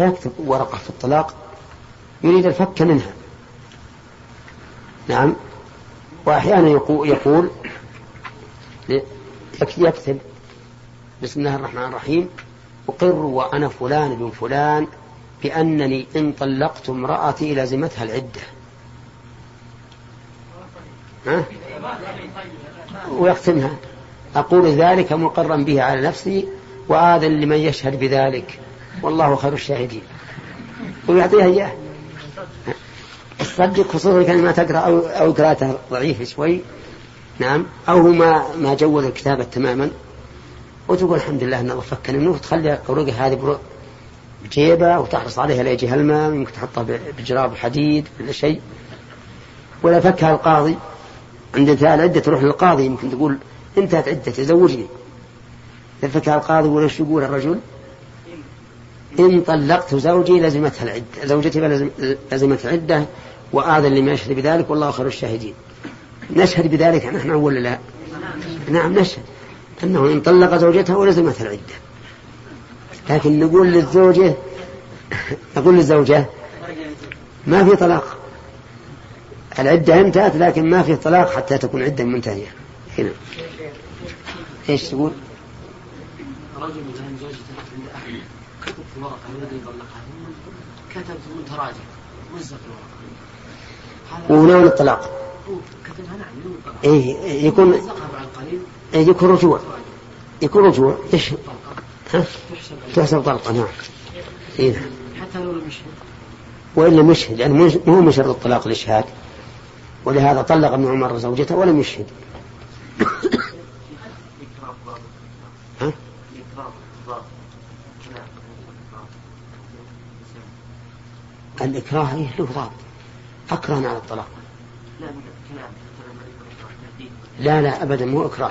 فيكتب ورقة في الطلاق يريد الفك منها. نعم. وأحيانا يقول يكتب بسم الله الرحمن الرحيم أقر وأنا فلان بن فلان بأنني إن طلقت امرأتي لازمتها العدة. ها؟ ويختمها. أقول ذلك مقرا به على نفسي وآذن لمن يشهد بذلك. والله خير الشاهدين. ويعطيها إياه. تصدق خصوصا كان ما تقرأ أو, أو قراءته ضعيفة شوي. نعم. أو ما ما جود الكتابة تماما. وتقول الحمد لله أن الله فكني منه. وتخلي أوراقه هذه بجيبة وتحرص عليها لا يجيها الماء يمكن تحطها بجراب حديد ولا شيء. ولا فكها القاضي. عند انتهاء العدة تروح للقاضي. يمكن تقول انتهت عدتي زوجني فكها القاضي ولا يقول الرجل؟ إن طلقت زوجي لزمتها العدة زوجتي لزمت العدة وآذن لما يشهد بذلك والله خير الشاهدين. نشهد بذلك نحن ولا لا. نعم نشهد. أنه إن طلق زوجته ولزمتها العدة. لكن نقول للزوجة نقول للزوجة ما في طلاق. العدة انتهت لكن ما في طلاق حتى تكون عدة منتهية. هنا. إيش تقول؟ رجل زوجته عند أحد كتب في ورقة يريد يطلقها كتب ثم تراجع مزق الورقة. ونوى الطلاق كتبها نعم إيه يكون إيه يكون رجوع. يكون رجوع؟ ها؟ تحسب طلقة. نعم. إيه. نعم حتى لو لم يشهد. وإن لم يشهد يعني مو من شرط الطلاق الإشهاد. ولهذا طلق ابن عمر زوجته ولم يشهد ها؟ الإكراه له ضابط أكره على الطلاق. لا لا أبدا مو إكراه.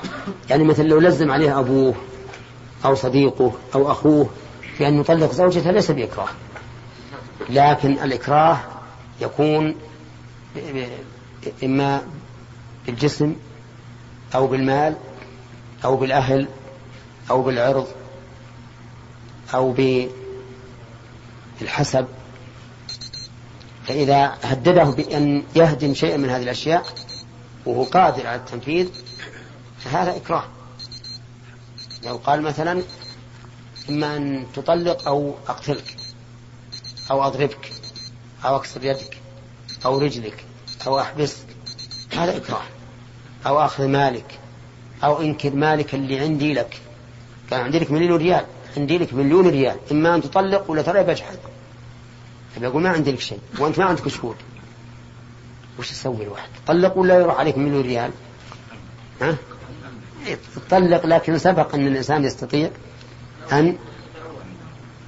يعني مثلا لو لزم عليه أبوه أو صديقه أو أخوه في أن يطلق زوجته ليس بإكراه. لكن الإكراه يكون إما بالجسم أو بالمال أو بالأهل أو بالعرض أو بالحسب. فإذا هدده بأن يهدم شيئا من هذه الأشياء وهو قادر على التنفيذ فهذا إكراه. لو قال مثلا إما أن تطلق أو أقتلك أو أضربك أو أكسر يدك أو رجلك أو أحبسك هذا إكراه. أو أخذ مالك أو إنكر مالك اللي عندي لك. كان عندي لك مليون ريال عندي لك مليون ريال. إما أن تطلق ولا ترى بجحد فبيقول ما عندي لك شيء وأنت ما عندك شهود وش تسوي الواحد؟ طلق ولا يروح عليك مليون ريال؟ ها؟ تطلق لكن سبق أن الإنسان يستطيع أن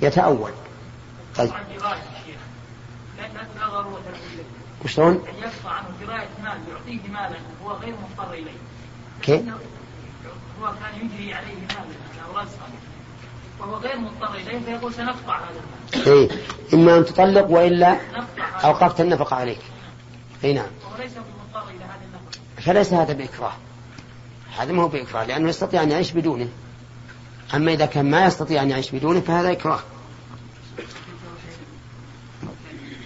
يتأول. طيب. وشلون؟ يقطع عنه قراءة مال يعطيه مالا هو غير مضطر إليه. كيف؟ هو كان يجري عليه مالا أو رزقا وهو غير مضطر إليه فيقول سنقطع هذا المال. إيه إما أن تطلق وإلا أوقفت النفقة عليك. أي نعم. وهو ليس مضطر إلى هذه النفقة. فليس هذا بإكراه. هذا ما هو بإكراه لأنه يستطيع أن يعيش بدونه. أما إذا كان ما يستطيع أن يعيش بدونه فهذا إكراه.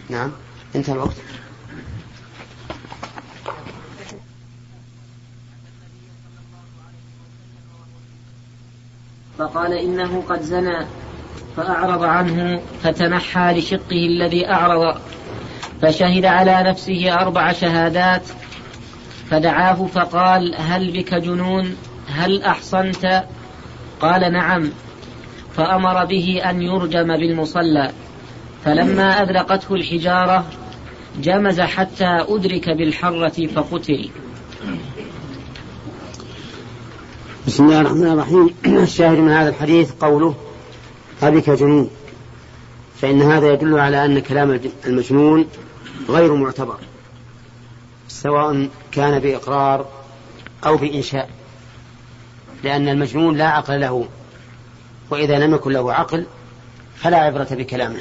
نعم انتهى الوقت. فقال إنه قد زنى فأعرض عنه فتنحى لشقه الذي أعرض فشهد على نفسه أربع شهادات فدعاه فقال هل بك جنون؟ هل أحصنت؟ قال نعم فأمر به أن يرجم بالمصلى فلما أذرقته الحجارة جمز حتى أدرك بالحرة فقتل. بسم الله الرحمن الرحيم. الشاهد من هذا الحديث قوله أبك جنون. فإن هذا يدل على أن كلام المجنون غير معتبر سواء كان بإقرار أو بإنشاء لأن المجنون لا عقل له وإذا لم يكن له عقل فلا عبرة بكلامه.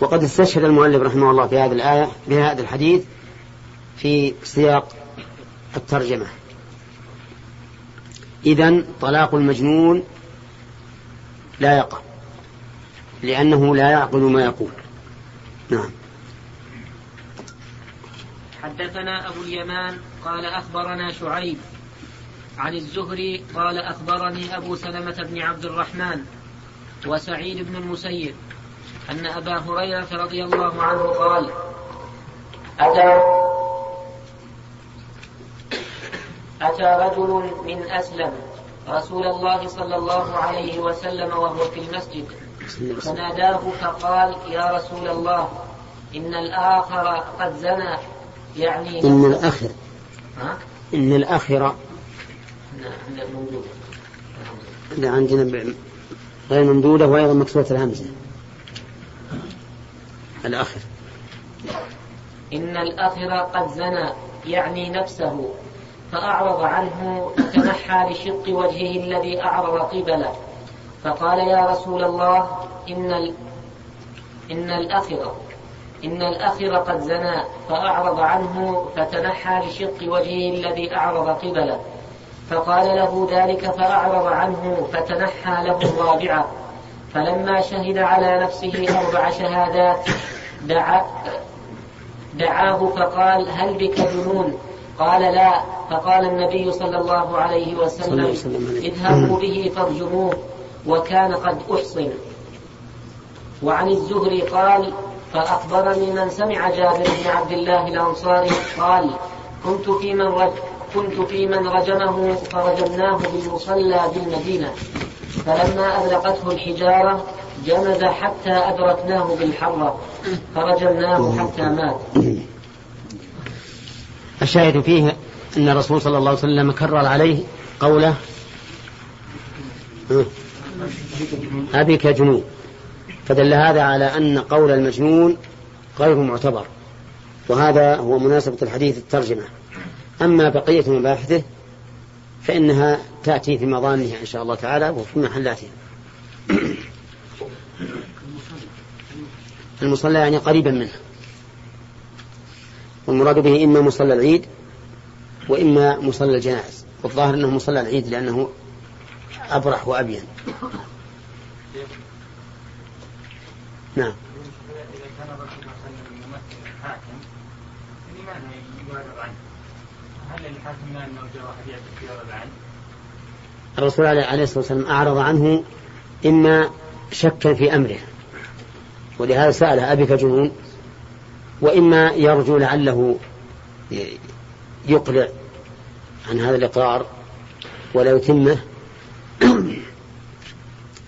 وقد استشهد المؤلف رحمه الله في هذه الآية بهذا الحديث في سياق الترجمة. إذا طلاق المجنون لا يقع لأنه لا يعقل ما يقول. نعم. حدثنا أبو اليمان قال أخبرنا شعيب عن الزهري قال أخبرني أبو سلمة بن عبد الرحمن وسعيد بن المسيب أن أبا هريرة رضي الله عنه قال أتى أتى رجل من أسلم رسول الله صلى الله عليه وسلم وهو في المسجد. فناداه فقال يا رسول الله إن الآخر قد زنى يعني إن الآخر. ها؟ إن الآخر. لا عندنا غير ممدودة وأيضا مكسورة الهمزة. الآخر. إن الأخر قد زنى يعني نفسه. فأعرض عنه فتنحى لشق وجهه الذي أعرض قبله. فقال يا رسول الله إن. إن الأخر إن الأخر قد زنى. فأعرض عنه فتنحى لشق وجهه الذي أعرض قبله. فقال له ذلك فأعرض عنه فتنحى له الرابعة. فلما شهد على نفسه أربع شهادات دعا دعاه فقال هل بك جنون؟ قال لا فقال النبي صلى الله عليه وسلم اذهبوا به فارجموه وكان قد أحصن. وعن الزهري قال فأخبرني من سمع جابر بن عبد الله الأنصاري قال كنت في من رج كنت في من رجمه فرجمناه بالمصلى بالمدينة فلما أذلقته الحجارة جمد حتى أدركناه بالحرة فرجمناه حتى مات. الشاهد فيه أن الرسول صلى الله عليه وسلم كرر عليه قوله أبيك جنون فدل هذا على أن قول المجنون غير معتبر وهذا هو مناسبة الحديث الترجمة. أما بقية مباحثه فإنها تأتي في مظانها إن شاء الله تعالى وفي محلاتها. المصلى يعني قريبا منه والمراد به إما مصلى العيد وإما مصلى الجنائز والظاهر أنه مصلى العيد لأنه أبرح وأبين. نعم. الرسول عليه الصلاة والسلام أعرض عنه إما شكا في أمره ولهذا سأل أبك جنون وإما يرجو لعله يقلع عن هذا الإقرار ولا يتمه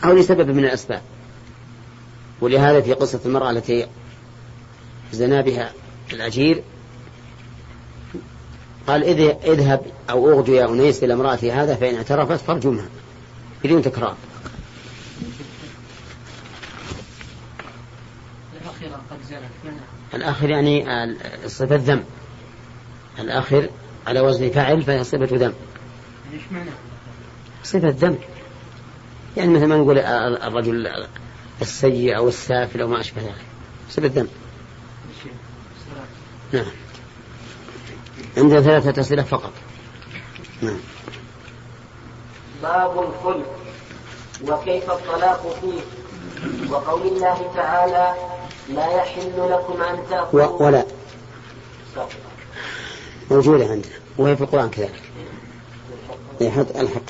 أو لسبب من الأسباب. ولهذا في قصة المرأة التي زنا بها الأجير قال اذهب أو أغدو يا أنيس إلى امرأتي هذا فإن اعترفت فارجمها بدون تكرار. الآخر يعني صفة ذم الآخر على وزن فعل فهي صفة ذم. صفة ذم يعني مثل ما نقول الرجل السيء أو السافل أو ما أشبه ذلك. صفة ذم. نعم. عندنا ثلاثة أسئلة فقط. نعم. باب الخلق وكيف الطلاق فيه. وقول الله تعالى لا يحل لكم أن تأخذوا ولا. موجودة عندنا. وهي في القرآن كذلك. يحط الحق.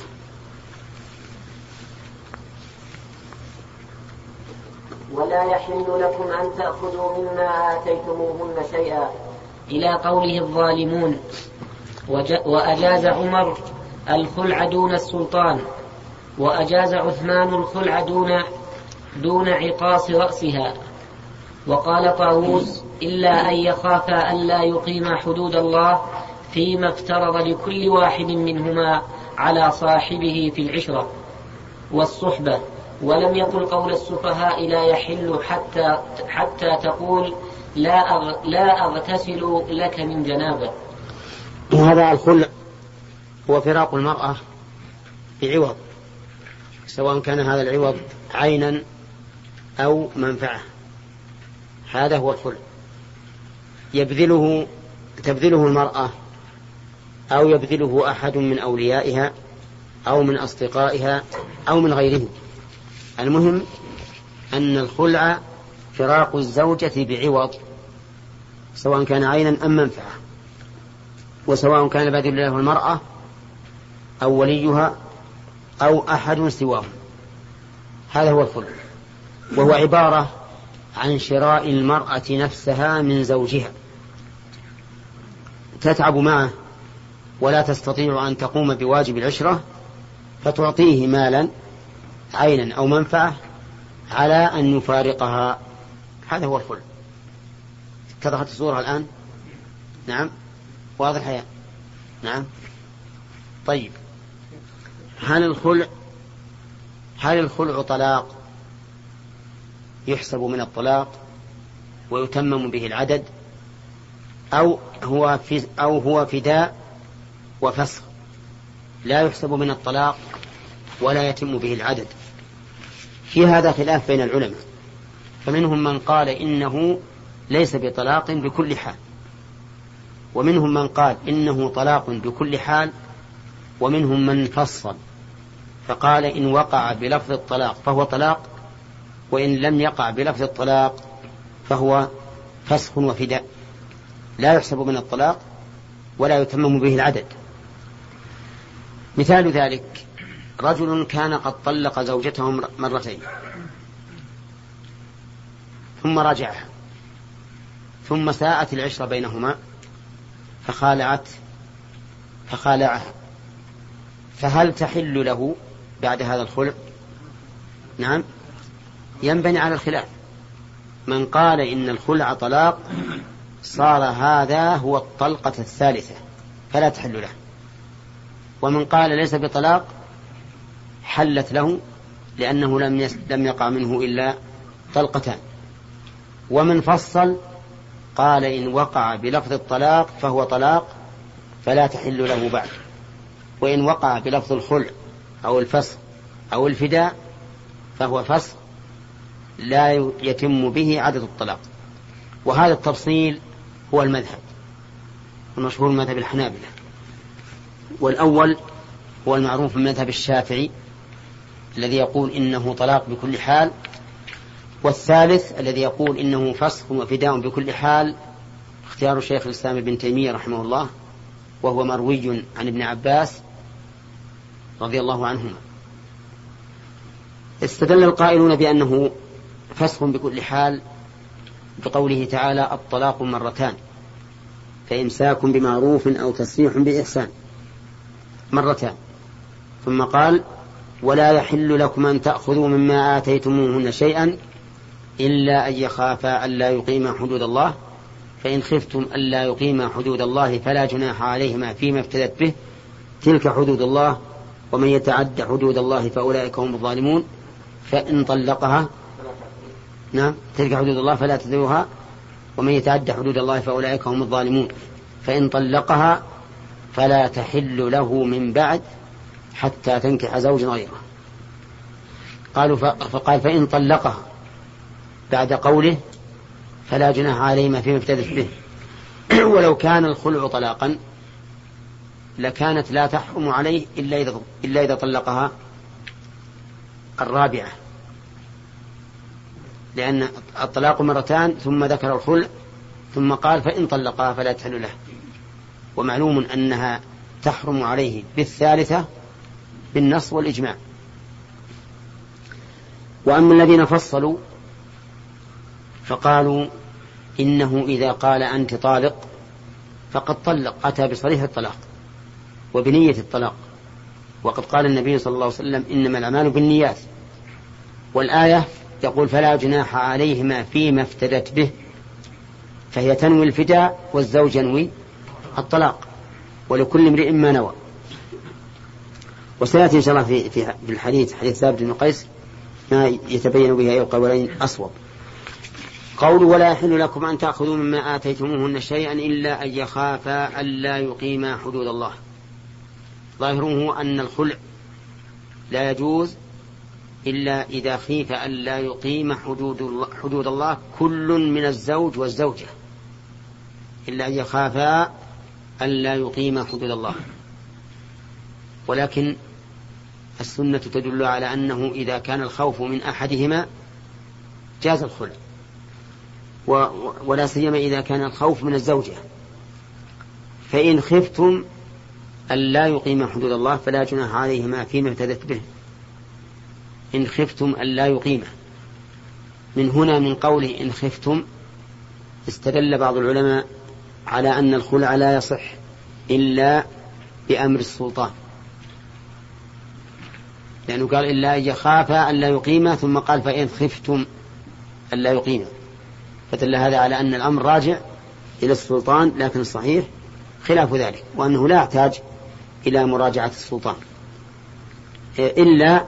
ولا يحل لكم أن تأخذوا مما آتيتموهن شيئا. إلى قوله الظالمون. وأجاز عمر الخلع دون السلطان. وأجاز عثمان الخلع دون دون عقاص رأسها. وقال طاووس إلا أن يخافا ألا يقيما حدود الله فيما افترض لكل واحد منهما على صاحبه في العشرة والصحبة ولم يقل قول السفهاء لا يحل حتى حتى تقول لا أغ لا أغتسل لك من جنابة. وهذا الخلع هو فراق المرأة بعوض سواء كان هذا العوض عينا أو منفعة هذا هو الخلع يبذله تبذله المرأة أو يبذله أحد من أوليائها أو من أصدقائها أو من غيرهم المهم أن الخلع فراق الزوجة بعوض سواء كان عينا أم منفعة وسواء كان البادل له المرأة أو وليها أو أحد سواه هذا هو الخلع وهو عبارة عن شراء المرأة نفسها من زوجها. تتعب معه ولا تستطيع أن تقوم بواجب العشرة فتعطيه مالا عينا أو منفعة على أن يفارقها. هذا هو الخلع اتضحت الصورة الآن؟ نعم. واضح يا نعم. طيب. هل الخلع هل الخلع طلاق؟ يحسب من الطلاق ويتمم به العدد أو هو في أو هو فداء وفسخ. لا يحسب من الطلاق ولا يتم به العدد. في هذا خلاف بين العلماء. فمنهم من قال إنه ليس بطلاق بكل حال. ومنهم من قال إنه طلاق بكل حال. ومنهم من فصل. فقال إن وقع بلفظ الطلاق فهو طلاق وإن لم يقع بلفظ الطلاق فهو فسخ وفداء. لا يحسب من الطلاق ولا يتمم به العدد. مثال ذلك رجل كان قد طلق زوجته مرتين. ثم رجعها. ثم ساءت العشرة بينهما فخالعت فخالعها. فهل تحل له بعد هذا الخلع؟ نعم. ينبني على الخلاف. من قال إن الخلع طلاق صار هذا هو الطلقة الثالثة فلا تحل له. ومن قال ليس بطلاق حلت له لأنه لم لم يقع منه إلا طلقتان. ومن فصل قال إن وقع بلفظ الطلاق فهو طلاق فلا تحل له بعد. وإن وقع بلفظ الخلع أو الفسخ أو الفداء فهو فسخ لا يتم به عدد الطلاق. وهذا التفصيل هو المذهب المشهور مذهب الحنابلة. والأول هو المعروف من مذهب الشافعي الذي يقول إنه طلاق بكل حال والثالث الذي يقول إنه فسخ وفداء بكل حال اختيار شيخ الإسلام ابن تيمية رحمه الله وهو مروي عن ابن عباس رضي الله عنهما. استدل القائلون بأنه فسخ بكل حال بقوله تعالى الطلاق مرتان فإمساك بمعروف أو تسريح بإحسان مرتان. ثم قال ولا يحل لكم أن تأخذوا مما آتيتموهن شيئا إلا أن يخافا ألا يقيما حدود الله فإن خفتم ألا يقيما حدود الله فلا جناح عليهما فيما افتدت به تلك حدود الله ومن يتعد حدود الله فأولئك هم الظالمون. فإن طلقها نعم. تلك حدود الله فلا تذروها ومن يتعد حدود الله فأولئك هم الظالمون. فإن طلقها فلا تحل له من بعد حتى تنكح زوج غيره. قالوا فقال فإن طلقها بعد قوله فلا جناح عليهما فيما ابتدت به. ولو كان الخلع طلاقا لكانت لا تحرم عليه إلا إذا, إلا إذا طلقها الرابعة. لأن الطلاق مرتان ثم ذكر الخلع ثم قال فإن طلقها فلا تحل له. ومعلوم أنها تحرم عليه بالثالثة بالنص والإجماع. وأما الذين فصلوا فقالوا إنه إذا قال أنت طالق فقد طلق أتى بصريح الطلاق وبنية الطلاق. وقد قال النبي صلى الله عليه وسلم إنما الأعمال بالنيات. والآية يقول فلا جناح عليهما فيما افتدت به. فهي تنوي الفداء والزوج ينوي الطلاق ولكل امرئ ما نوى. وسيأتي إن شاء الله في, في, الحديث حديث ثابت بن قيس ما يتبين به أي القولين أصوب. قول ولا يحل لكم أن تأخذوا مما آتيتموهن شيئا إلا أن يخافا ألا يقيما حدود الله. ظاهره أن الخلع لا يجوز إلا إذا خيف ألا يقيم حدود الله, حدود الله كل من الزوج والزوجة. إلا أن يخافا ألا يقيم حدود الله. ولكن السنة تدل على أنه إذا كان الخوف من أحدهما جاز الخلع. ولا سيما إذا كان الخوف من الزوجة. فإن خفتم أن لا يقيم حدود الله فلا جناح عليهما فيما ابتدت به. إن خفتم أن لا يقيمه من هنا من قوله إن خفتم استدل بعض العلماء على أن الخلع لا يصح إلا بأمر السلطان. لأنه قال إلا أن يخاف أن لا يقيم ثم قال فإن خفتم أن لا يقيم. فدل هذا على أن الأمر راجع إلى السلطان لكن الصحيح خلاف ذلك وأنه لا يحتاج إلى مراجعة السلطان. إلا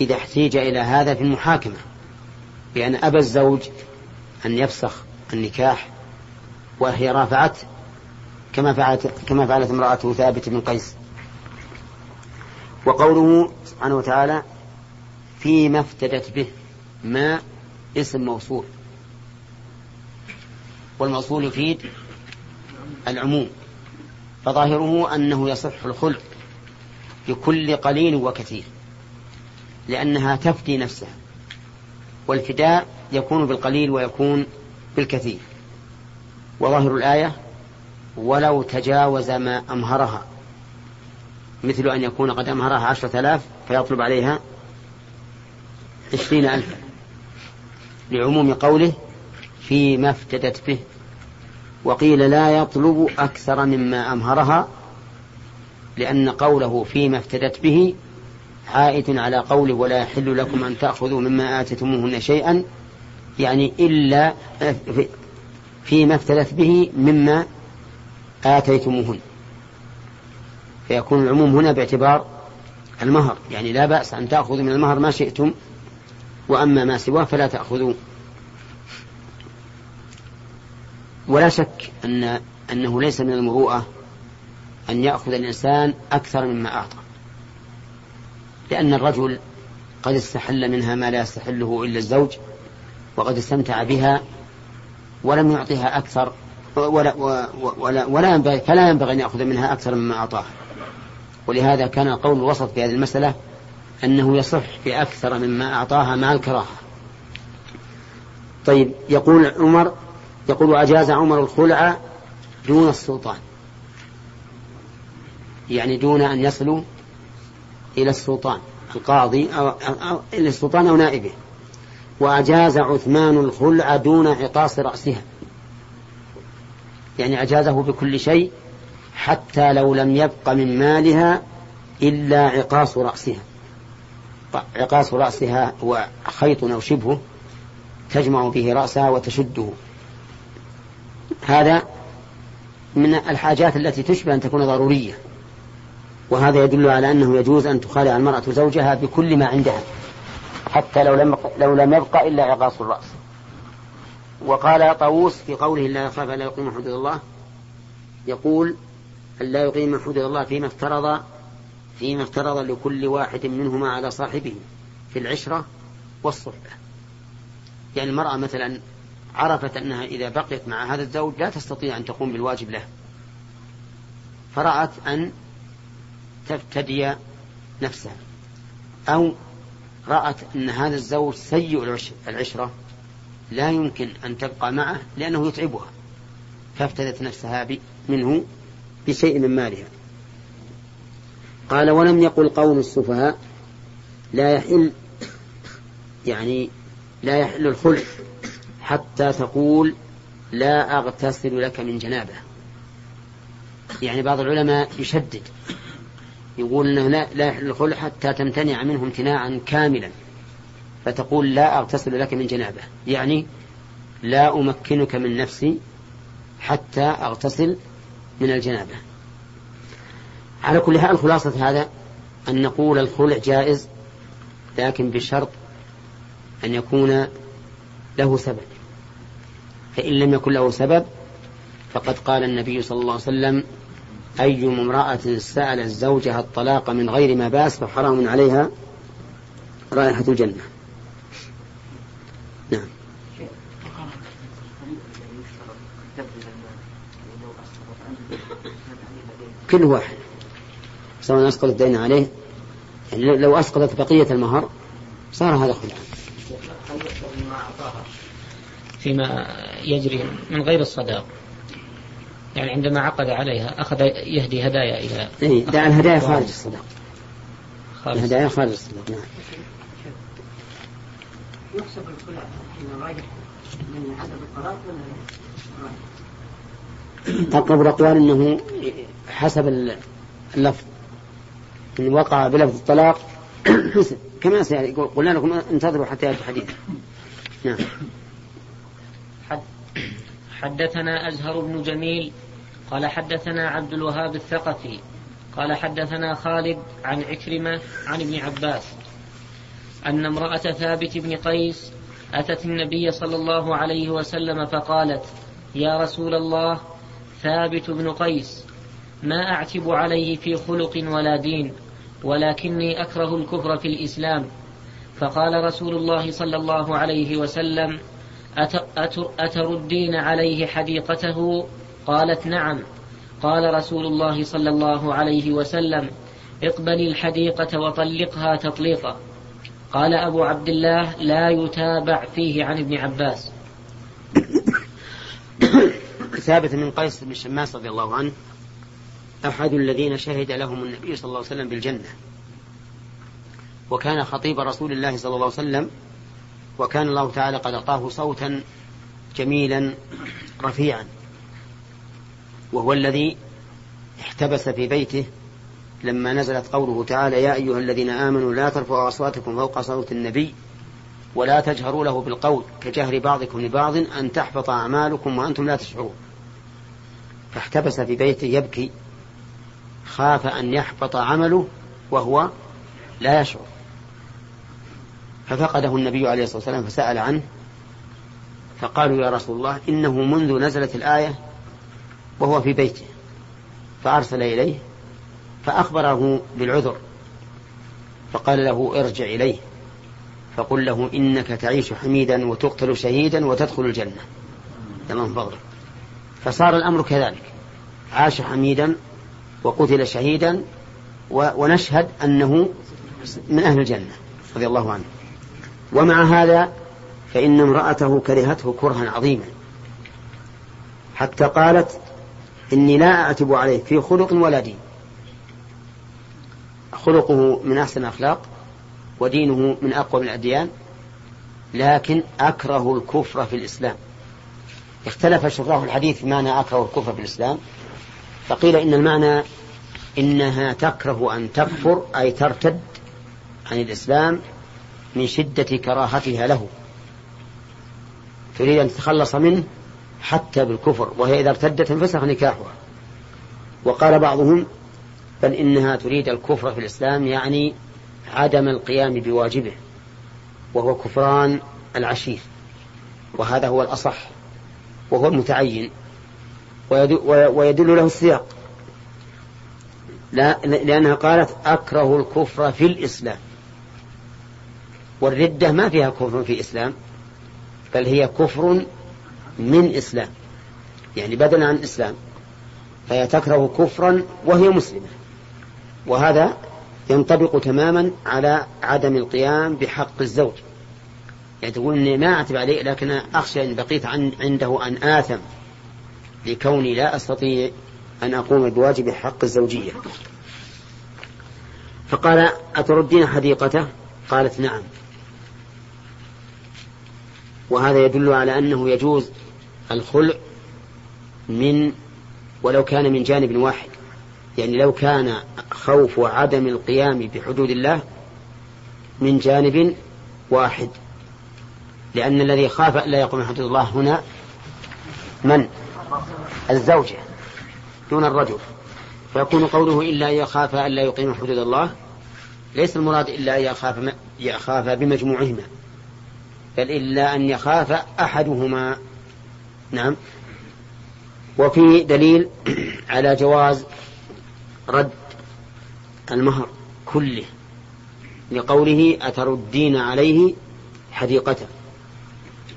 إذا احتيج إلى هذا في المحاكمة بأن أبى الزوج أن يفسخ النكاح وهي رافعت كما فعلت كما فعلت امرأته ثابت بن قيس. وقوله سبحانه وتعالى فيما افتدت به ما اسم موصول. والموصول يفيد العموم فظاهره أنه يصح الخلق بكل قليل وكثير. لأنها تفدي نفسها. والفداء يكون بالقليل ويكون بالكثير. وظاهر الآية ولو تجاوز ما أمهرها مثل أن يكون قد أمهرها عشرة آلاف فيطلب عليها عشرين ألفا لعموم قوله فيما افتدت به. وقيل لا يطلب أكثر مما أمهرها لأن قوله فيما افتدت به عائد على قوله ولا يحل لكم أن تأخذوا مما آتيتموهن شيئا يعني إلا فيما افتدت به مما آتيتموهن. فيكون العموم هنا باعتبار المهر يعني لا بأس أن تأخذوا من المهر ما شئتم وأما ما سواه فلا تأخذوا. ولا شك أن أنه ليس من المروءة أن يأخذ الإنسان أكثر مما أعطى. لأن الرجل قد استحل منها ما لا يستحله إلا الزوج وقد استمتع بها ولم يعطيها أكثر ولا, ولا, ولا ينبغي فلا ينبغي أن يأخذ منها أكثر مما أعطاها. ولهذا كان القول الوسط في هذه المسألة أنه يصح بأكثر مما أعطاها مع الكراهة. طيب يقول عمر يقول أجاز عمر الخلع دون السلطان. يعني دون أن يصلوا إلى السلطان القاضي أو, أو, إلى السلطان أو نائبه. وأجاز عثمان الخلع دون عقاص رأسها. يعني أجازه بكل شيء حتى لو لم يبق من مالها إلا عقاص رأسها. عقاص رأسها هو خيط أو شبهه تجمع به رأسها وتشده. هذا من الحاجات التي تشبه أن تكون ضرورية. وهذا يدل على أنه يجوز أن تخالع المرأة زوجها بكل ما عندها حتى لو لم لو لم يبقى إلا عقاص الرأس. وقال طاووس في قوله لا يخاف ألا يقيم حدود الله يقول لا يقيم حدود الله فيما افترض فيما افترض لكل واحد منهما على صاحبه في العشرة والصحبة. يعني المرأة مثلا عرفت أنها إذا بقيت مع هذا الزوج لا تستطيع أن تقوم بالواجب له. فرأت أن تفتدي نفسها. أو رأت أن هذا الزوج سيء العشرة لا يمكن أن تبقى معه لأنه يتعبها. فافتدت نفسها منه بشيء من مالها. قال ولم يقل قوم السفهاء لا يحل يعني لا يحل الخلع حتى تقول لا أغتسل لك من جنابة. يعني بعض العلماء يشدد يقول إنه لا, يحل الخلع حتى تمتنع منه امتناعا كاملا. فتقول لا أغتسل لك من جنابة. يعني لا أمكنك من نفسي حتى أغتسل من الجنابة. على كل حال خلاصة هذا أن نقول الخلع جائز لكن بشرط أن يكون له سبب. فإن لم يكن له سبب فقد قال النبي صلى الله عليه وسلم أي امرأة سألت زوجها الطلاق من غير ما بأس فحرام عليها رائحة الجنة. نعم. كل واحد. سواء أسقط الدين عليه يعني لو أسقطت بقية المهر صار هذا خلع فيما يجري من غير الصداق. يعني عندما عقد عليها أخذ يهدي هدايا إلى إيه دع الهدايا خارج الصداق الهدايا خارج الصداق نعم. يحسب الخلع راجح من عدد الطلاق ولا أقرب الأقوال أنه حسب اللفظ. إن وقع بلفظ الطلاق حسب كما سيأتي قلنا لكم انتظروا حتى يأتي الحديث. نعم. حدثنا أزهر بن جميل قال حدثنا عبد الوهاب الثقفي قال حدثنا خالد عن عكرمة عن ابن عباس أن امرأة ثابت بن قيس أتت النبي صلى الله عليه وسلم فقالت يا رسول الله ثابت بن قيس ما أعتب عليه في خلق ولا دين ولكني أكره الكفر في الإسلام. فقال رسول الله صلى الله عليه وسلم أتردين عليه حديقته؟ قالت نعم. قال رسول الله صلى الله عليه وسلم اقبلي الحديقة وطلقها تطليقا. قال أبو عبد الله لا يتابع فيه عن ابن عباس. ثابت من قيس بن شماس رضي الله عنه أحد الذين شهد لهم النبي صلى الله عليه وسلم بالجنة. وكان خطيب رسول الله صلى الله عليه وسلم وكان الله تعالى قد أعطاه صوتا جميلا رفيعا. وهو الذي احتبس في بيته لما نزلت قوله تعالى يا أيها الذين آمنوا لا ترفعوا أصواتكم فوق صوت النبي ولا تجهروا له بالقول كجهر بعضكم لبعض أن تحبط أعمالكم وأنتم لا تشعرون. فاحتبس في بيته يبكي خاف أن يحبط عمله وهو لا يشعر. ففقده النبي عليه الصلاة والسلام فسأل عنه فقالوا يا رسول الله إنه منذ نزلت الآية وهو في بيته فأرسل إليه فأخبره بالعذر فقال له ارجع إليه فقل له إنك تعيش حميدا وتقتل شهيدا وتدخل الجنة. تمام فضلك فصار الأمر كذلك. عاش حميدا وقتل شهيدا ونشهد أنه من أهل الجنة رضي الله عنه. ومع هذا فإن امرأته كرهته كرها عظيما. حتى قالت إني لا أعتب عليه في خلق ولا دين. خلقه من أحسن الأخلاق ودينه من أقوى من الأديان لكن أكره الكفر في الإسلام. اختلف شراح الحديث في معنى أكره الكفر في الإسلام فقيل إن المعنى إنها تكره أن تكفر أي ترتد عن الإسلام من شدة كراهتها له. تريد أن تتخلص منه حتى بالكفر وهي إذا ارتدت انفسخ نكاحها. وقال بعضهم بل إنها تريد الكفر في الإسلام يعني عدم القيام بواجبه وهو كفران العشير. وهذا هو الأصح وهو المتعين ويدل له السياق. لا لأنها قالت أكره الكفر في الإسلام. والردة ما فيها كفر في الإسلام بل هي كفر من إسلام. يعني بدلا عن الإسلام فهي تكره كفرا وهي مسلمة. وهذا ينطبق تماما على عدم القيام بحق الزوج. يعني تقول إني ما أعتب عليه لكن أخشى إن بقيت عن عنده أن آثم لكوني لا أستطيع أن أقوم بواجب حق الزوجية. فقال أتردين حديقته؟ قالت نعم. وهذا يدل على أنه يجوز الخلع من ولو كان من جانب واحد. يعني لو كان خوف عدم القيام بحدود الله من جانب واحد. لأن الذي خاف ألا يقوم بحدود الله هنا من؟ الزوجة دون الرجل. فيكون قوله إلا أن يخاف ألا يقيم حدود الله ليس المراد إلا أن يخاف, يخاف بمجموعهما بل إلا أن يخاف أحدهما. نعم. وفي دليل على جواز رد المهر كله لقوله أتردين عليه حديقته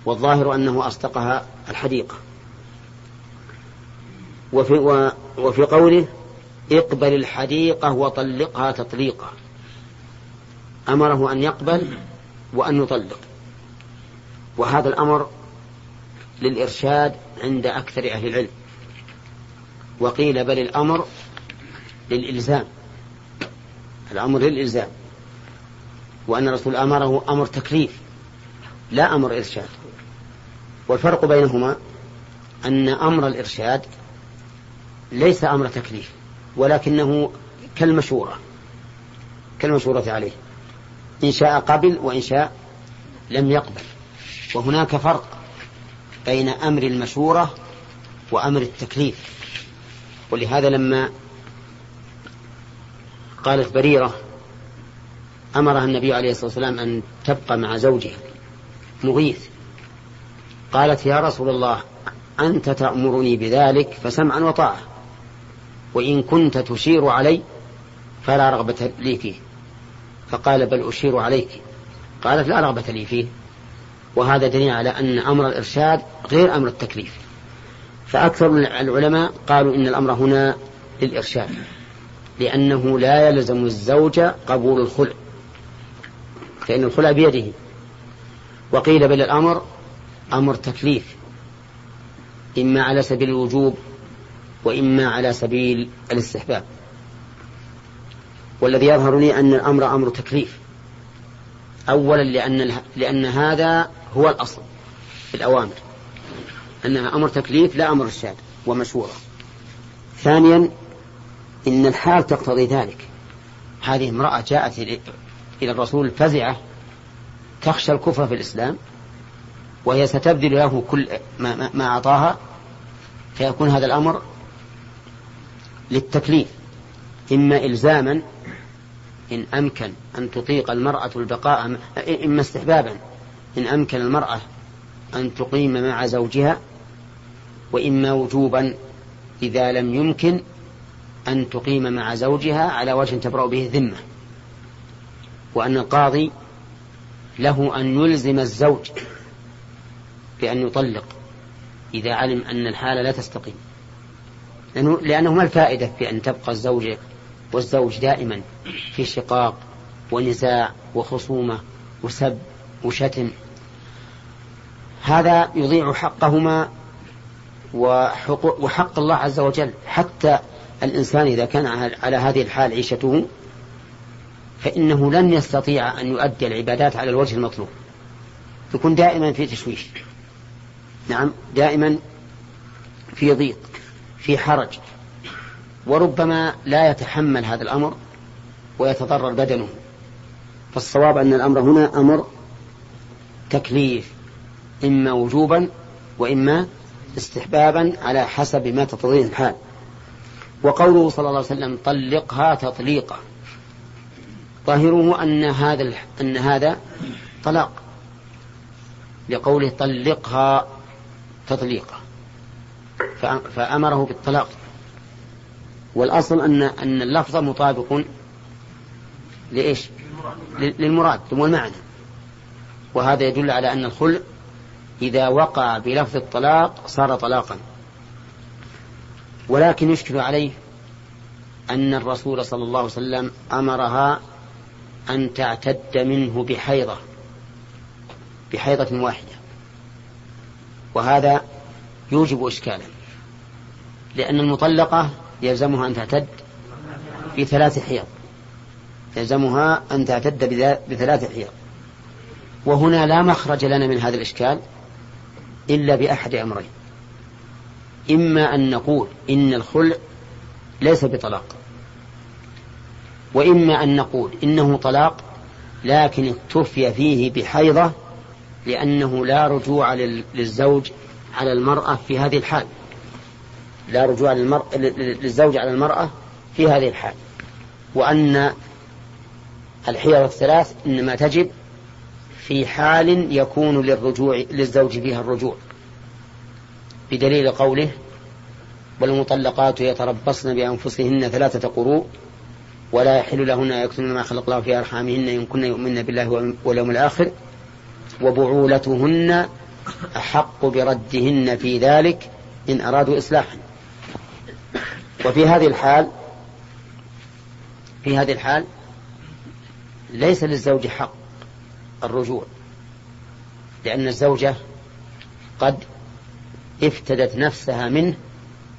والظاهر أنه أصدقها الحديقة. وفي, وفي قوله اقبل الحديقة وطلقها تطليقا أمره أن يقبل وأن يطلق. وهذا الأمر للإرشاد عند أكثر أهل العلم. وقيل بل الأمر للإلزام. الأمر للإلزام. وأن الرسول أمره أمر تكليف لا أمر إرشاد. والفرق بينهما أن أمر الإرشاد ليس أمر تكليف ولكنه كالمشورة كالمشورة عليه. إن شاء قبل وإن شاء لم يقبل. وهناك فرق. بين أمر المشورة وأمر التكليف. ولهذا لما قالت بريرة أمرها النبي عليه الصلاة والسلام أن تبقى مع زوجها مغيث قالت يا رسول الله أنت تأمرني بذلك فسمعا وطاعة وإن كنت تشير علي فلا رغبة لي فيه. فقال بل أشير عليك. قالت لا رغبة لي فيه. وهذا دليل على أن أمر الإرشاد غير أمر التكليف. فأكثر من العلماء قالوا إن الأمر هنا للإرشاد لأنه لا يلزم الزوج قبول الخلع فإن الخلع بيده. وقيل بل الأمر أمر تكليف إما على سبيل الوجوب وإما على سبيل الاستحباب. والذي يظهر لي أن الأمر أمر تكليف أولا لأن, لأن هذا هو الأصل في الأوامر. أنها أمر تكليف لا أمر إرشاد ومشورة ثانيا إن الحال تقتضي ذلك. هذه امرأة جاءت إلى الرسول فزعة تخشى الكفر في الإسلام وهي ستبذل له كل ما, ما, أعطاها فيكون هذا الأمر للتكليف. إما إلزاما إن أمكن أن تطيق المرأة البقاء إما استحبابا. إن أمكن المرأة أن تقيم مع زوجها وإما وجوبا إذا لم يمكن أن تقيم مع زوجها على وجه تبرأ به ذمة وأن القاضي له أن يلزم الزوج بأن يطلق إذا علم أن الحالة لا تستقيم. لأنه, لأنه ما الفائدة في أن تبقى الزوجة والزوج دائما في شقاق ونزاع وخصومة وسب وشتم. هذا يضيع حقهما وحق, وحق الله عز وجل. حتى الإنسان إذا كان على هذه الحال عيشته فإنه لن يستطيع أن يؤدي العبادات على الوجه المطلوب. يكون دائما في تشويش. نعم دائما في ضيق في حرج. وربما لا يتحمل هذا الأمر ويتضرر بدنه. فالصواب أن الأمر هنا أمر تكليف إما وجوبا وإما استحبابا على حسب ما تقتضيه الحال. وقوله صلى الله عليه وسلم طلقها تطليقا. ظاهره أن هذا أن هذا طلاق. لقوله طلقها تطليقا. فأمره بالطلاق. والأصل أن أن اللفظ مطابق لإيش؟ للمراد والمعنى وهذا يدل على أن الخلع إذا وقع بلفظ الطلاق صار طلاقا. ولكن يشكل عليه أن الرسول صلى الله عليه وسلم أمرها أن تعتد منه بحيضة بحيضة واحدة. وهذا يوجب إشكالا لأن المطلقة يلزمها أن تعتد بثلاث حيض. يلزمها أن تعتد بثلاث حيض. وهنا لا مخرج لنا من هذا الإشكال إلا بأحد أمرين. إما أن نقول إن الخلع ليس بطلاق وإما أن نقول إنه طلاق لكن اكتفي فيه بحيضة لأنه لا رجوع للزوج على المرأة في هذه الحال. لا رجوع للزوج على المرأة في هذه الحال. وأن الحيض الثلاث إنما تجب في حال يكون للرجوع للزوج فيها الرجوع. بدليل قوله والمطلقات يتربصن بأنفسهن ثلاثة قروء ولا يحل لهن أن يكتمن ما خلق الله في أرحامهن إن كن يؤمن بالله واليوم الآخر وبعولتهن أحق بردهن في ذلك إن أرادوا إصلاحا. وفي هذه الحال في هذه الحال ليس للزوج حق الرجوع لأن الزوجة قد افتدت نفسها منه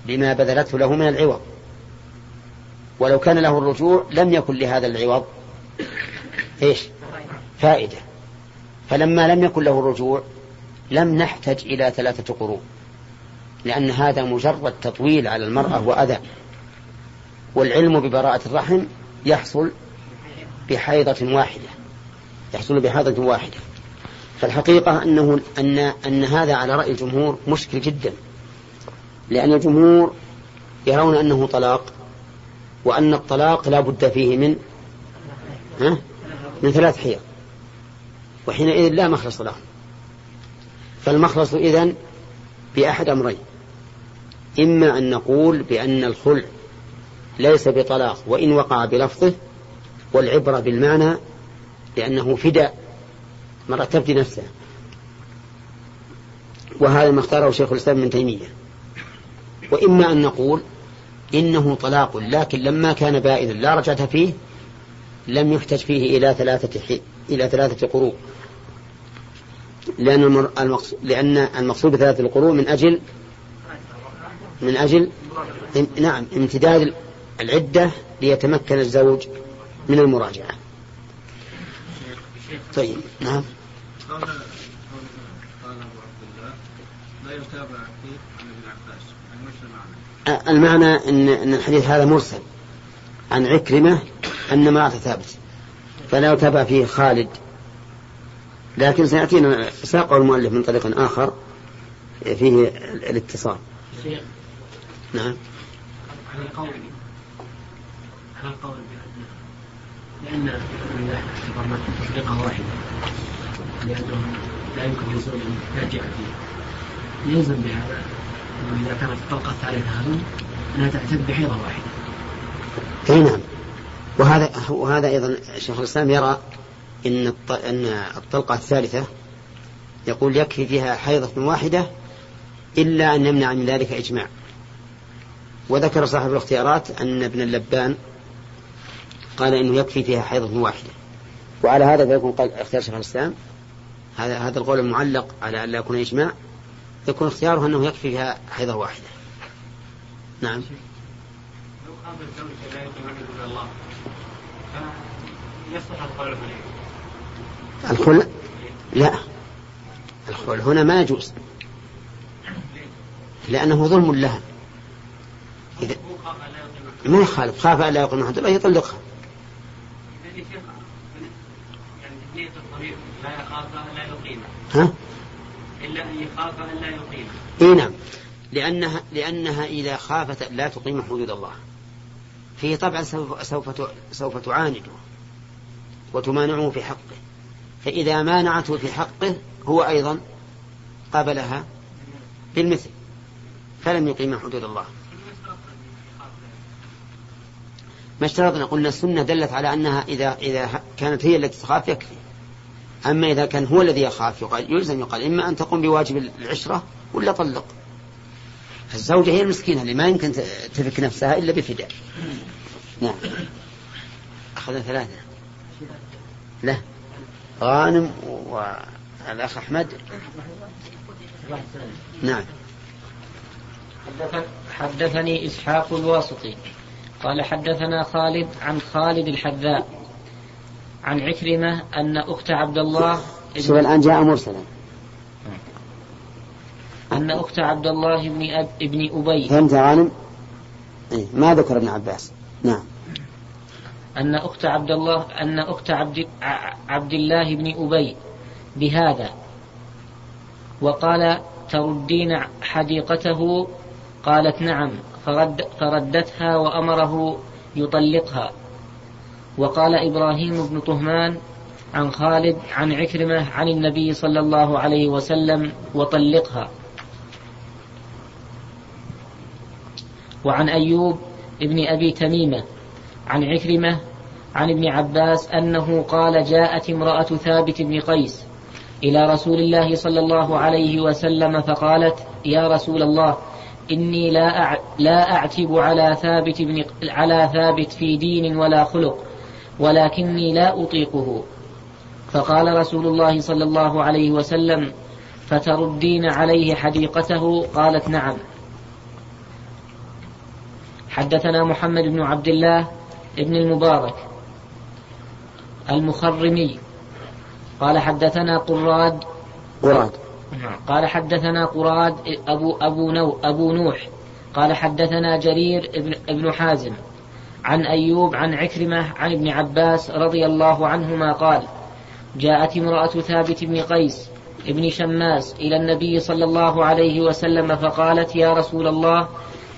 بما بذلته له من العوض. ولو كان له الرجوع لم يكن لهذا العوض. إيش؟ فائدة. فلما لم يكن له الرجوع لم نحتج إلى ثلاثة قروء لأن هذا مجرد تطويل على المرأة وأذى. والعلم ببراءة الرحم يحصل بحيضة واحدة. يحصل بحيضة واحدة فالحقيقة أنه أن أن هذا على رأي الجمهور مشكل جدا. لأن الجمهور يرون أنه طلاق وأن الطلاق لا بد فيه من ها؟ من ثلاث حيض. وحينئذ لا مخلص له فالمخلص إذن بأحد أمرين. إما أن نقول بأن الخلع ليس بطلاق وإن وقع بلفظه والعبرة بالمعنى لأنه فداء. مرة تفدي نفسها. وهذا ما اختاره شيخ الإسلام من تيمية. وإما أن نقول إنه طلاق لكن لما كان بائنا لا رجعة فيه لم يحتج فيه إلى ثلاثة حي... إلى ثلاثة قروء. لأن المر... المقصود لأن المقصود بثلاثة القروء من أجل من أجل نعم امتداد العدة ليتمكن الزوج من المراجعة. طيب نعم. قال قال ابو عبد الله لا يتابع فيه عن ابن عباس المعنى؟ المعنى ان إن الحديث هذا مرسل عن عكرمة أن ما ثابت فلا يتابع فيه خالد. لكن سيأتينا ساقه المؤلف من طريق آخر فيه الاتصال. نعم. على القول على القول لأن اعتبرنا تطبيقة واحدة لأنه لا يمكن لزوج يرجع فيه. يلزم بهذا أنه إذا كانت الطلقة الثالثة هذه أنها تعتد بحيضة واحدة. أي نعم. وهذا وهذا أيضا شيخ الإسلام يرى إن أن الطلقة الثالثة يقول يكفي فيها حيضة واحدة إلا أن يمنع من ذلك إجماع. وذكر صاحب الاختيارات أن ابن اللبان قال إنه يكفي فيها حيضة واحدة. وعلى هذا فيكون قال اختيار شيخ الإسلام. هذا هذا القول المعلق على أن لا يكون إجماع. يكون اختياره أنه يكفي فيها حيضة واحدة. نعم. لو قام الزوج لا يقيم الله يصلح الخلع الخلع لا. الخلع هنا ما يجوز. لأنه ظلم لها. إذا ما يخالف. خاف أن لا يقيم حد الله يطلقها. لا يخاف أن لا يقيم. ها؟ إلا أن يخاف أن لا يقيم. إي نعم. لأنها لأنها إذا خافت لا تقيم حدود الله. فيه طبعا سوف سوف سوف تعانده وتمانعه في حقه. فإذا مانعته في حقه هو أيضا قابلها بالمثل. فلم يقيم حدود الله. ما اشترطنا قلنا السنة دلت على أنها إذا إذا كانت هي التي تخاف يكفي. أما إذا كان هو الذي يخاف يقال يلزم يقال إما أن تقوم بواجب العشرة ولا طلق. الزوجة هي المسكينة اللي ما يمكن تفك نفسها إلا بفداء. نعم. أخذنا ثلاثة. لا. غانم والأخ أحمد. نعم. حدثني إسحاق الواسطي. قال حدثنا خالد عن خالد الحذاء عن عكرمة أن أخت عبد الله شوف الآن جاء مرسلا. أن أخت عبد الله بن أب ابن أبي. فهمت غانم؟ إيه ما ذكر ابن عباس. نعم. أن أخت عبد الله أن أخت عبد عبد الله بن أبي بهذا. وقال تردين حديقته؟ قالت نعم. فرد فردتها وأمره يطلقها. وقال إبراهيم بن طهمان عن خالد عن عكرمة عن النبي صلى الله عليه وسلم وطلقها. وعن أيوب ابن أبي تميمة عن عكرمة عن ابن عباس أنه قال جاءت امرأة ثابت بن قيس إلى رسول الله صلى الله عليه وسلم فقالت يا رسول الله إني لا لا أعتب على ثابت بن على ثابت في دين ولا خلق ولكني لا أطيقه. فقال رسول الله صلى الله عليه وسلم فتردين عليه حديقته؟ قالت نعم. حدثنا محمد بن عبد الله ابن المبارك المخرمي. قال حدثنا قراد. قراد. قال حدثنا قراد أبو, أبو, نو أبو نوح. قال حدثنا جرير ابن, ابن حازم. عن أيوب عن عكرمة عن ابن عباس رضي الله عنهما قال جاءت امرأة ثابت بن قيس ابن شماس إلى النبي صلى الله عليه وسلم فقالت يا رسول الله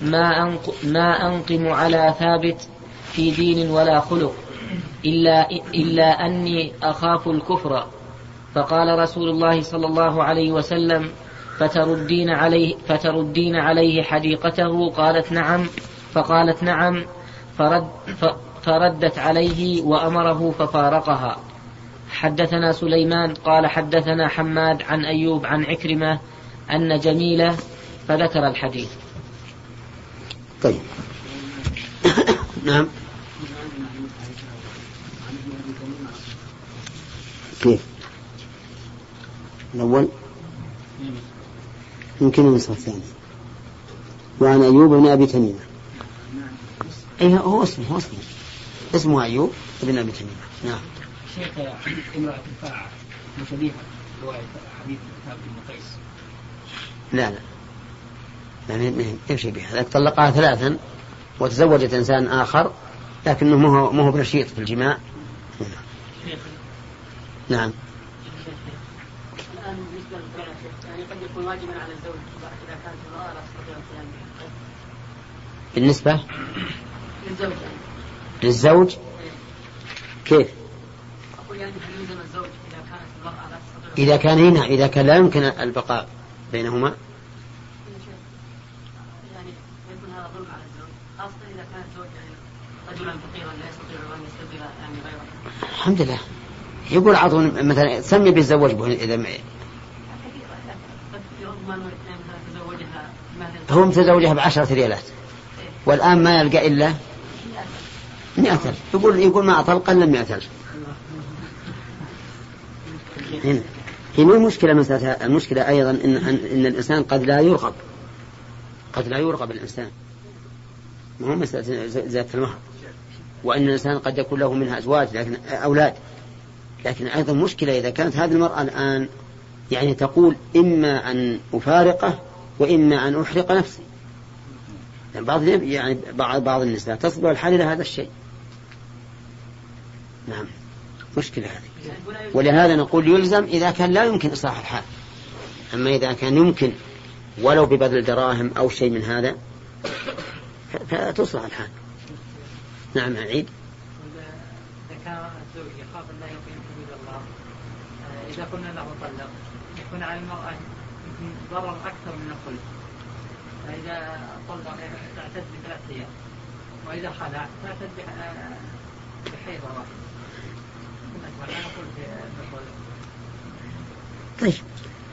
ما, أنق ما أنقم على ثابت في دين ولا خلق إلا, إلا أني أخاف الكفر. فقال رسول الله صلى الله عليه وسلم فتردين عليه, فتردين عليه حديقته؟ قالت نعم. فقالت نعم. فرد فردت عليه وأمره ففارقها. حدثنا سليمان قال حدثنا حماد عن أيوب عن عكرمة أن جميلة فذكر الحديث. طيب. نعم. كيف؟ الأول؟ يمكن النسخة الثانية وعن أيوب بن أبي تميمة. أي هو اسمه هو اسمه. اسمه أيوب بن أبي تميمة. نعم. شيخ امرأة الفاعة مشبيهة رواية حديث ثابت بن قيس. لا لا. يعني إيش به هذاك طلقها ثلاثا وتزوجت إنسان آخر لكنه ما هو ما هو بنشيط في الجماع. نعم الان بالنسبة يعني قد يكون واجبا على الزوج اذا كانت المراه لا تستطيع القيام بالنسبة؟ للزوج. للزوج؟ كيف؟ أقول يعني هل يلزم الزوج إذا كانت المراه لا تستطيع. إذا كان هنا إذا كان لا يمكن البقاء بينهما؟ يعني يكون هذا ظلم على الزوج خاصة إذا كان الزوج يعني رجلا فقيرا لا يستطيع أن يستقبل يعني غيره. الحمد لله. يقول عطون مثلا سمي بيتزوج به إذا هو متزوجها بعشرة ريالات. والآن ما يلقى إلا مئة. ألف يقول يقول ما أطلق إلا مئة. ألف هنا هي مو المشكلة مسألة المشكلة أيضا إن, إن الإنسان قد لا يرغب. قد لا يرغب الإنسان. ما هو مسألة زيادة المهر. وأن الإنسان قد يكون له منها أزواج لكن أولاد. لكن أيضا مشكلة إذا كانت هذه المرأة الآن يعني تقول إما أن أفارقه وإما أن أحرق نفسي. يعني بعض يعني بعض بعض النساء تصبر الحال إلى هذا الشيء. نعم. مشكلة هذه. ولهذا نقول يلزم إذا كان لا يمكن إصلاح الحال. أما إذا كان يمكن ولو ببذل دراهم أو شيء من هذا فتصلح الحال. نعم عيد. إذا كان الزوج يخاف لا يقيم حدود الله آه، إذا قلنا له طلق يكون على المرأة يمكن ضرر أكثر من الخلق فإذا طلق تعتد بثلاث أيام. وإذا خلع تعتد بحيض واحد طيب.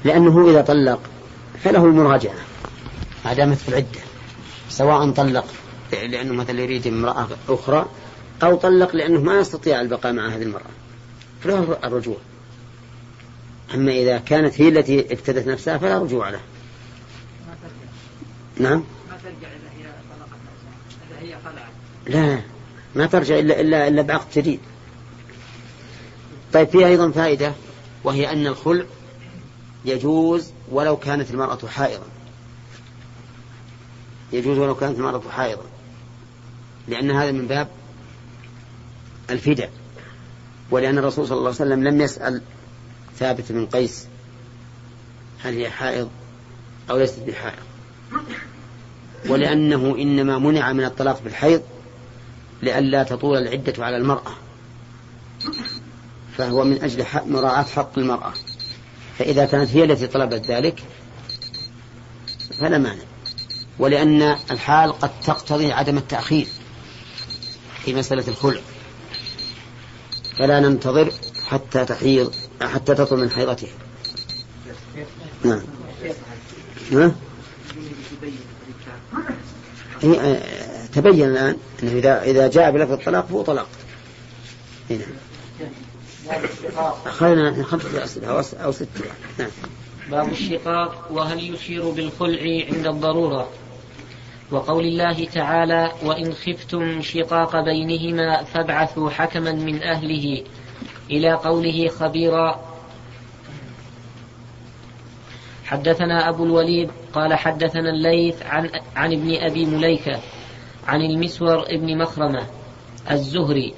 لأنه إذا طلق فله المراجعة ما دامت في العدة سواء طلق لأنه مثلا يريد امرأة أخرى أو طلق لأنه ما يستطيع البقاء مع هذه المرأة. فله الرجوع. أما إذا كانت هي التي افتدت نفسها فلا رجوع له. نعم؟ ما ترجع هي هي خلعت لا ما ترجع إلا إلا إلا بعقد جديد طيب في أيضا فائدة وهي أن الخلع يجوز ولو كانت المرأة حائضا. يجوز ولو كانت المرأة حائضا. لأن هذا من باب الفداء. ولأن الرسول صلى الله عليه وسلم لم يسأل ثابت بن قيس هل هي حائض أو ليست بحائض؟ ولأنه إنما منع من الطلاق بالحيض لئلا تطول العدة على المرأة فهو من أجل مراعاة حق المرأة. فإذا كانت هي التي طلبت ذلك فلا مانع. ولأن الحال قد تقتضي عدم التأخير في مسألة الخلع. فلا ننتظر حتى تحيض حتى تطل من حيضتها. نعم. ها؟ آه، تبين الآن أنه إذا إذا جاء بلفظ الطلاق فهو طلاق. هنا خلينا خمسة أسئلة أو ستة نعم. باب الشقاق وهل يشير بالخلع عند الضرورة؟ وقول الله تعالى وإن خفتم شقاق بينهما فابعثوا حكما من أهله إلى قوله خبيرا حدثنا أبو الوليد قال حدثنا الليث عن, عن ابن أبي مليكة عن المسور ابن مخرمة الزهري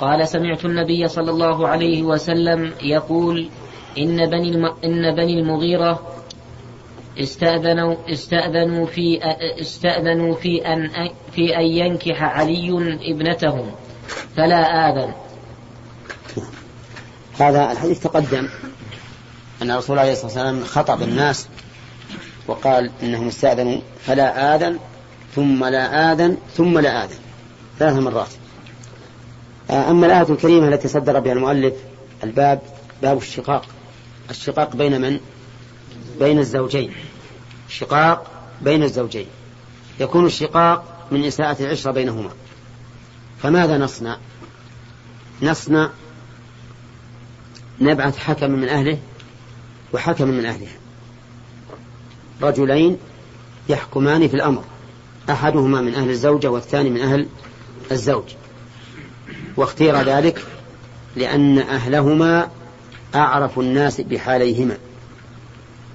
قال سمعت النبي صلى الله عليه وسلم يقول إن بني الم... إن بني المغيرة استأذنوا استأذنوا في استأذنوا في أن في أن ينكح علي ابنتهم فلا آذن. هذا الحديث تقدم أن الرسول عليه الصلاة والسلام خطب الناس وقال إنهم استأذنوا فلا آذن ثم لا آذن ثم لا آذن. ثلاث مرات. أما الآية الكريمة التي صدر بها المؤلف الباب باب الشقاق. الشقاق بين من؟ بين الزوجين. شقاق بين الزوجين. يكون الشقاق من إساءة العشرة بينهما. فماذا نصنع؟ نصنع نبعث حكما من أهله وحكما من أهلها. رجلين يحكمان في الأمر أحدهما من أهل الزوجة والثاني من أهل الزوج. واختير ذلك لأن أهلهما أعرف الناس بحاليهما.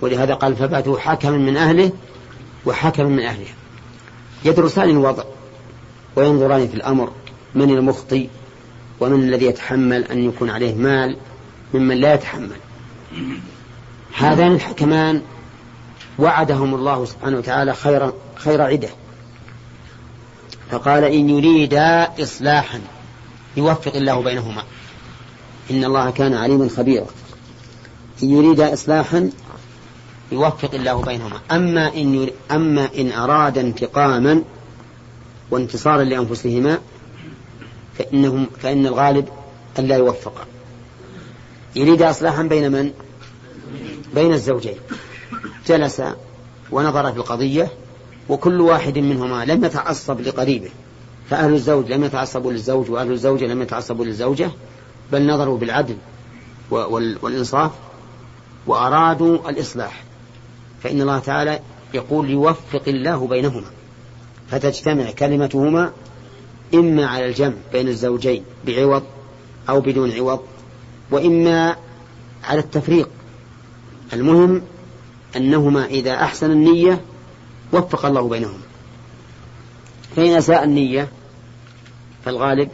ولهذا قال فبعثوا حكما من أهله وحكما من أهلها. يدرسان الوضع وينظران في الأمر من المخطي ومن الذي يتحمل أن يكون عليه مال ممن لا يتحمل. هذان الحكمان وعدهم الله سبحانه وتعالى خير خير عدة. فقال إن يريدا إصلاحا يوفق الله بينهما. إن الله كان عليما خبيرا. إن يريد إصلاحا يوفق الله بينهما. أما إن, يريد أما إن أراد انتقاما وانتصارا لأنفسهما فإنهم فإن الغالب أن لا يوفقا. يريد إصلاحا بين من؟ بين الزوجين. جلس ونظر في القضية وكل واحد منهما لم يتعصب لقريبه. فأهل الزوج لم يتعصبوا للزوج وأهل الزوجة لم يتعصبوا للزوجة بل نظروا بالعدل والإنصاف وأرادوا الإصلاح. فإن الله تعالى يقول يوفق الله بينهما فتجتمع كلمتهما إما على الجمع بين الزوجين بعوض أو بدون عوض. وإما على التفريق. المهم أنهما إذا أحسن النية وفق الله بينهما فإن أساء النية فالغالب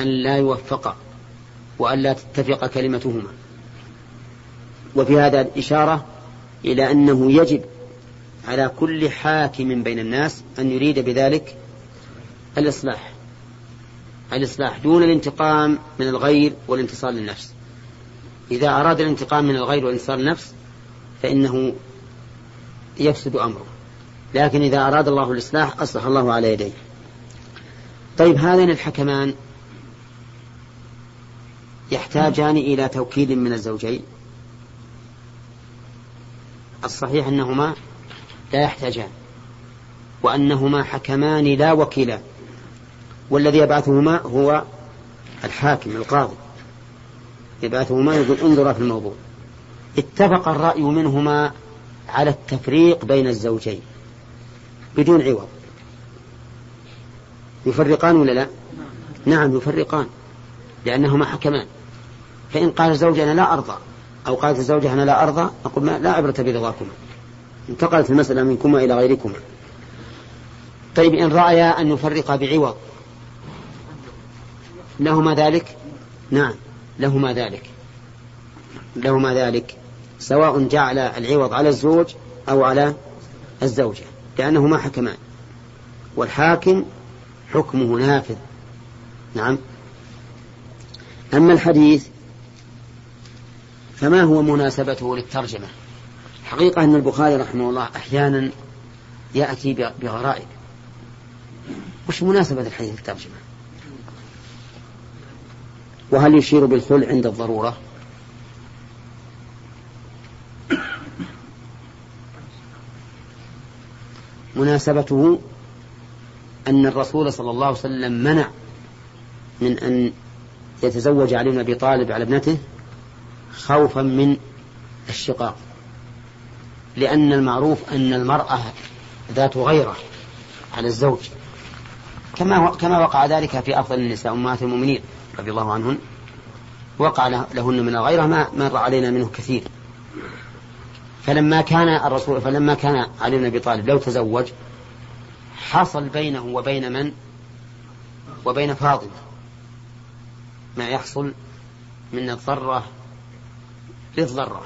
أن لا يوفق وأن لا تتفق كلمتهما. وفي هذا الإشارة إلى أنه يجب على كل حاكم بين الناس أن يريد بذلك الإصلاح. الإصلاح دون الانتقام من الغير والانتصار للنفس. إذا أراد الانتقام من الغير والانتصار للنفس فإنه يفسد أمره. لكن إذا أراد الله الإصلاح أصلح الله على يديه. طيب هذين الحكمان يحتاجان إلى توكيل من الزوجين. الصحيح أنهما لا يحتاجان وأنهما حكمان لا وكيلان. والذي يبعثهما هو الحاكم القاضي. يبعثهما يقول انظرا في الموضوع. اتفق الرأي منهما على التفريق بين الزوجين بدون عوض. يفرقان ولا لا؟ نعم يفرقان لأنهما حكمان. فإن قال الزوج أنا لا أرضى أو قالت الزوجة أنا لا أرضى أقول ما لا عبرة برضاكما انتقلت المسألة منكما إلى غيركما. طيب إن رأيا أن يفرقا بعوض لهما ذلك؟ نعم لهما ذلك. لهما ذلك سواء جعل العوض على الزوج أو على الزوجة لأنهما حكمان. والحاكم حكمه نافذ. نعم. أما الحديث فما هو مناسبته للترجمة؟ حقيقة أن البخاري رحمه الله أحيانا يأتي بغرائب. وش مناسبة الحديث للترجمة؟ وهل يشير بالخلع عند الضرورة؟ مناسبته أن الرسول صلى الله عليه وسلم منع من أن يتزوج علي بن أبي طالب على ابنته خوفا من الشقاق لأن المعروف أن المرأة ذات غيرة على الزوج كما كما وقع ذلك في أفضل النساء أمهات المؤمنين. رضي الله عنهن وقع لهن من الغيرة ما مر علينا منه كثير. فلما كان الرسول فلما كان علي بن أبي طالب لو تزوج حصل بينه وبين من؟ وبين فاطمة. ما يحصل من الضرة للضرة.